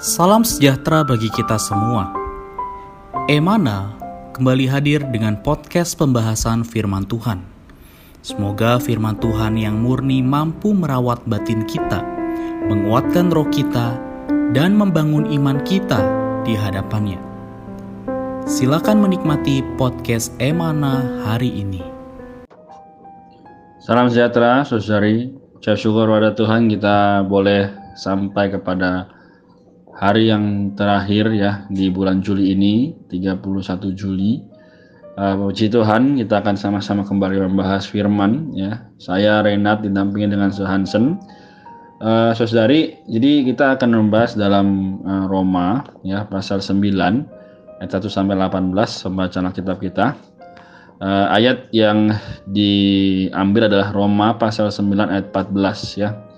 Salam sejahtera bagi kita semua. Emana kembali hadir dengan podcast pembahasan firman Tuhan. Semoga firman Tuhan yang murni mampu merawat batin kita, menguatkan roh kita, dan membangun iman kita di hadapannya. Silakan menikmati podcast Emana hari ini. Salam sejahtera, saudari. Syukur pada Tuhan kita boleh sampai kepada hari yang terakhir ya di bulan Juli ini 31 Juli. Uh, Puji Tuhan kita akan sama-sama kembali membahas firman ya. Saya Renat didampingi dengan Hansen. Uh, saudari jadi kita akan membahas dalam uh, Roma ya pasal 9 ayat 1 sampai 18 pembacaan kitab kita. Uh, ayat yang diambil adalah Roma pasal 9 ayat 14 ya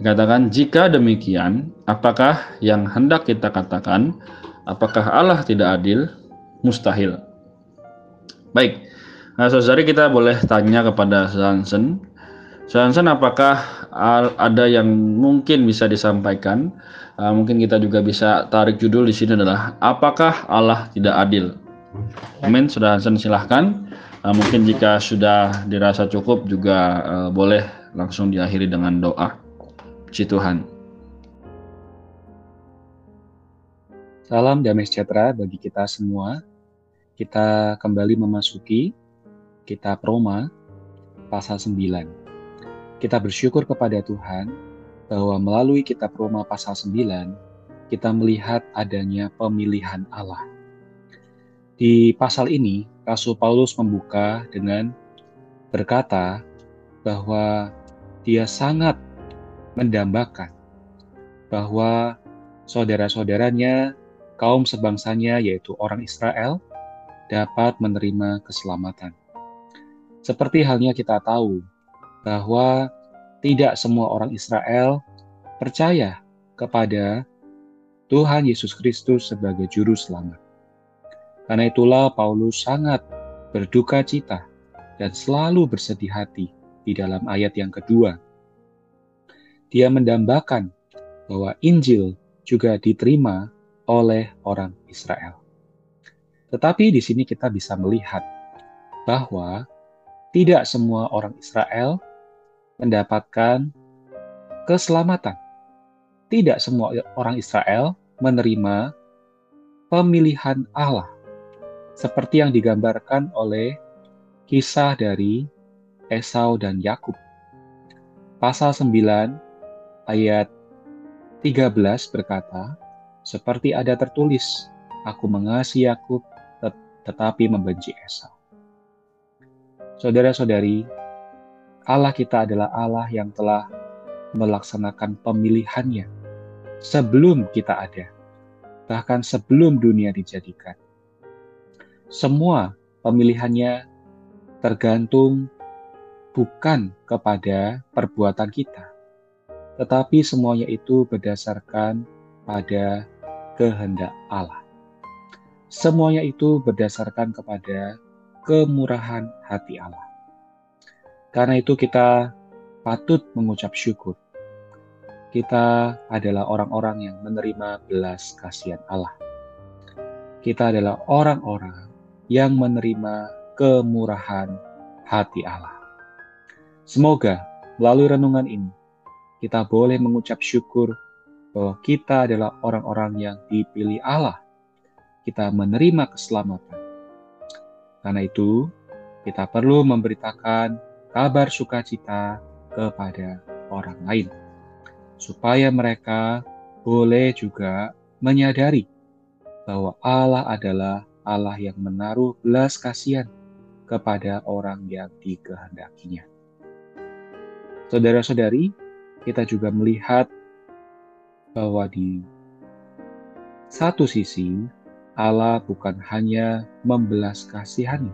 Dikatakan, jika demikian, apakah yang hendak kita katakan, apakah Allah tidak adil? Mustahil. Baik, nah, saudari kita boleh tanya kepada Sansen. Sansen, apakah ada yang mungkin bisa disampaikan? Uh, mungkin kita juga bisa tarik judul di sini adalah, apakah Allah tidak adil? Amin, sudah Hansen silahkan. Uh, mungkin jika sudah dirasa cukup juga uh, boleh langsung diakhiri dengan doa. Puji Tuhan. Salam damai sejahtera bagi kita semua. Kita kembali memasuki kitab Roma pasal 9. Kita bersyukur kepada Tuhan bahwa melalui kitab Roma pasal 9 kita melihat adanya pemilihan Allah. Di pasal ini, Rasul Paulus membuka dengan berkata bahwa dia sangat mendambakan bahwa saudara-saudaranya, kaum sebangsanya, yaitu orang Israel, dapat menerima keselamatan. Seperti halnya kita tahu bahwa tidak semua orang Israel percaya kepada Tuhan Yesus Kristus sebagai Juru Selamat. Karena itulah Paulus sangat berduka cita dan selalu bersedih hati di dalam ayat yang kedua dia mendambakan bahwa Injil juga diterima oleh orang Israel. Tetapi di sini kita bisa melihat bahwa tidak semua orang Israel mendapatkan keselamatan. Tidak semua orang Israel menerima pemilihan Allah seperti yang digambarkan oleh kisah dari Esau dan Yakub. Pasal 9 ayat 13 berkata, seperti ada tertulis, aku mengasihi Yakub tetapi membenci Esau. Saudara-saudari, Allah kita adalah Allah yang telah melaksanakan pemilihannya sebelum kita ada, bahkan sebelum dunia dijadikan. Semua pemilihannya tergantung bukan kepada perbuatan kita, tetapi semuanya itu berdasarkan pada kehendak Allah. Semuanya itu berdasarkan kepada kemurahan hati Allah. Karena itu kita patut mengucap syukur. Kita adalah orang-orang yang menerima belas kasihan Allah. Kita adalah orang-orang yang menerima kemurahan hati Allah. Semoga melalui renungan ini kita boleh mengucap syukur bahwa kita adalah orang-orang yang dipilih Allah. Kita menerima keselamatan. Karena itu, kita perlu memberitakan kabar sukacita kepada orang lain, supaya mereka boleh juga menyadari bahwa Allah adalah Allah yang menaruh belas kasihan kepada orang yang dikehendakinya. Saudara-saudari, kita juga melihat bahwa di satu sisi Allah bukan hanya membelas kasihani,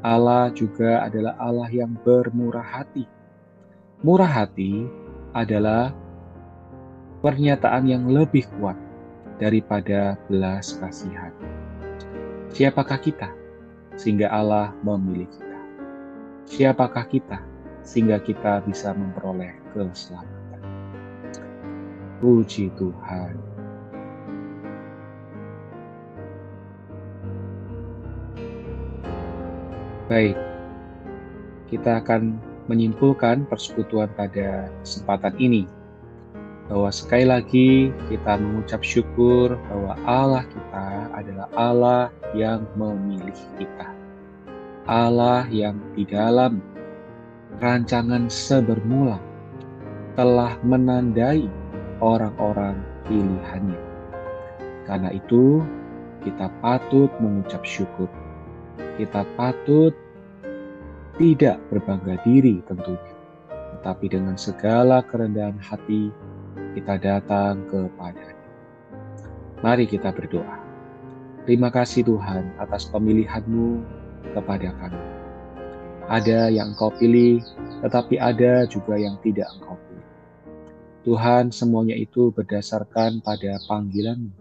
Allah juga adalah Allah yang bermurah hati. Murah hati adalah pernyataan yang lebih kuat daripada belas kasihan. Siapakah kita sehingga Allah memilih kita? Siapakah kita sehingga kita bisa memperoleh keselamatan. Puji Tuhan. Baik, kita akan menyimpulkan persekutuan pada kesempatan ini bahwa sekali lagi kita mengucap syukur bahwa Allah kita adalah Allah yang memilih kita. Allah yang di dalam rancangan sebermula telah menandai orang-orang pilihannya. Karena itu, kita patut mengucap syukur. Kita patut tidak berbangga diri tentunya, tetapi dengan segala kerendahan hati kita datang kepadanya. Mari kita berdoa. Terima kasih Tuhan atas pemilihanmu kepada kami. Ada yang engkau pilih, tetapi ada juga yang tidak engkau pilih. Tuhan semuanya itu berdasarkan pada panggilanmu,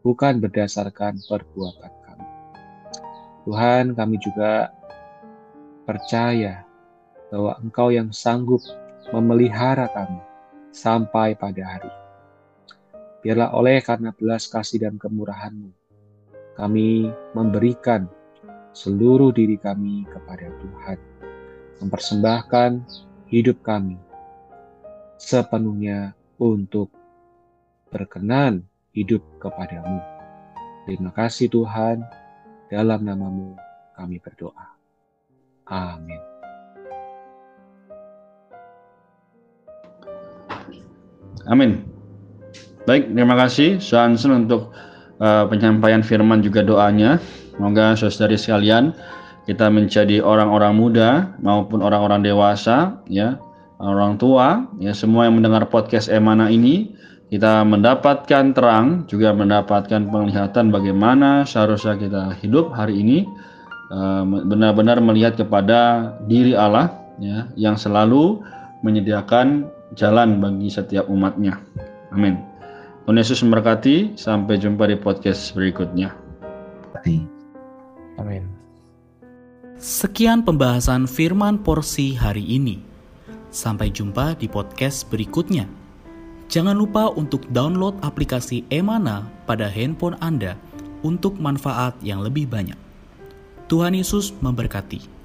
bukan berdasarkan perbuatan kami. Tuhan kami juga percaya bahwa Engkau yang sanggup memelihara kami sampai pada hari. Biarlah oleh karena belas kasih dan kemurahan-Mu, kami memberikan seluruh diri kami kepada Tuhan, mempersembahkan hidup kami sepenuhnya untuk berkenan hidup kepadamu. Terima kasih Tuhan, dalam namamu kami berdoa. Amin. Amin. Baik, terima kasih Sansen untuk uh, penyampaian firman juga doanya. Semoga saudari sekalian kita menjadi orang-orang muda maupun orang-orang dewasa ya, orang tua ya semua yang mendengar podcast Emana ini kita mendapatkan terang juga mendapatkan penglihatan bagaimana seharusnya kita hidup hari ini Eh, benar-benar melihat kepada diri Allah ya yang selalu menyediakan jalan bagi setiap umatnya. Amin. Tuhan Yesus memberkati. Sampai jumpa di podcast berikutnya. Amin. Sekian pembahasan firman porsi hari ini. Sampai jumpa di podcast berikutnya. Jangan lupa untuk download aplikasi Emana pada handphone Anda untuk manfaat yang lebih banyak. Tuhan Yesus memberkati.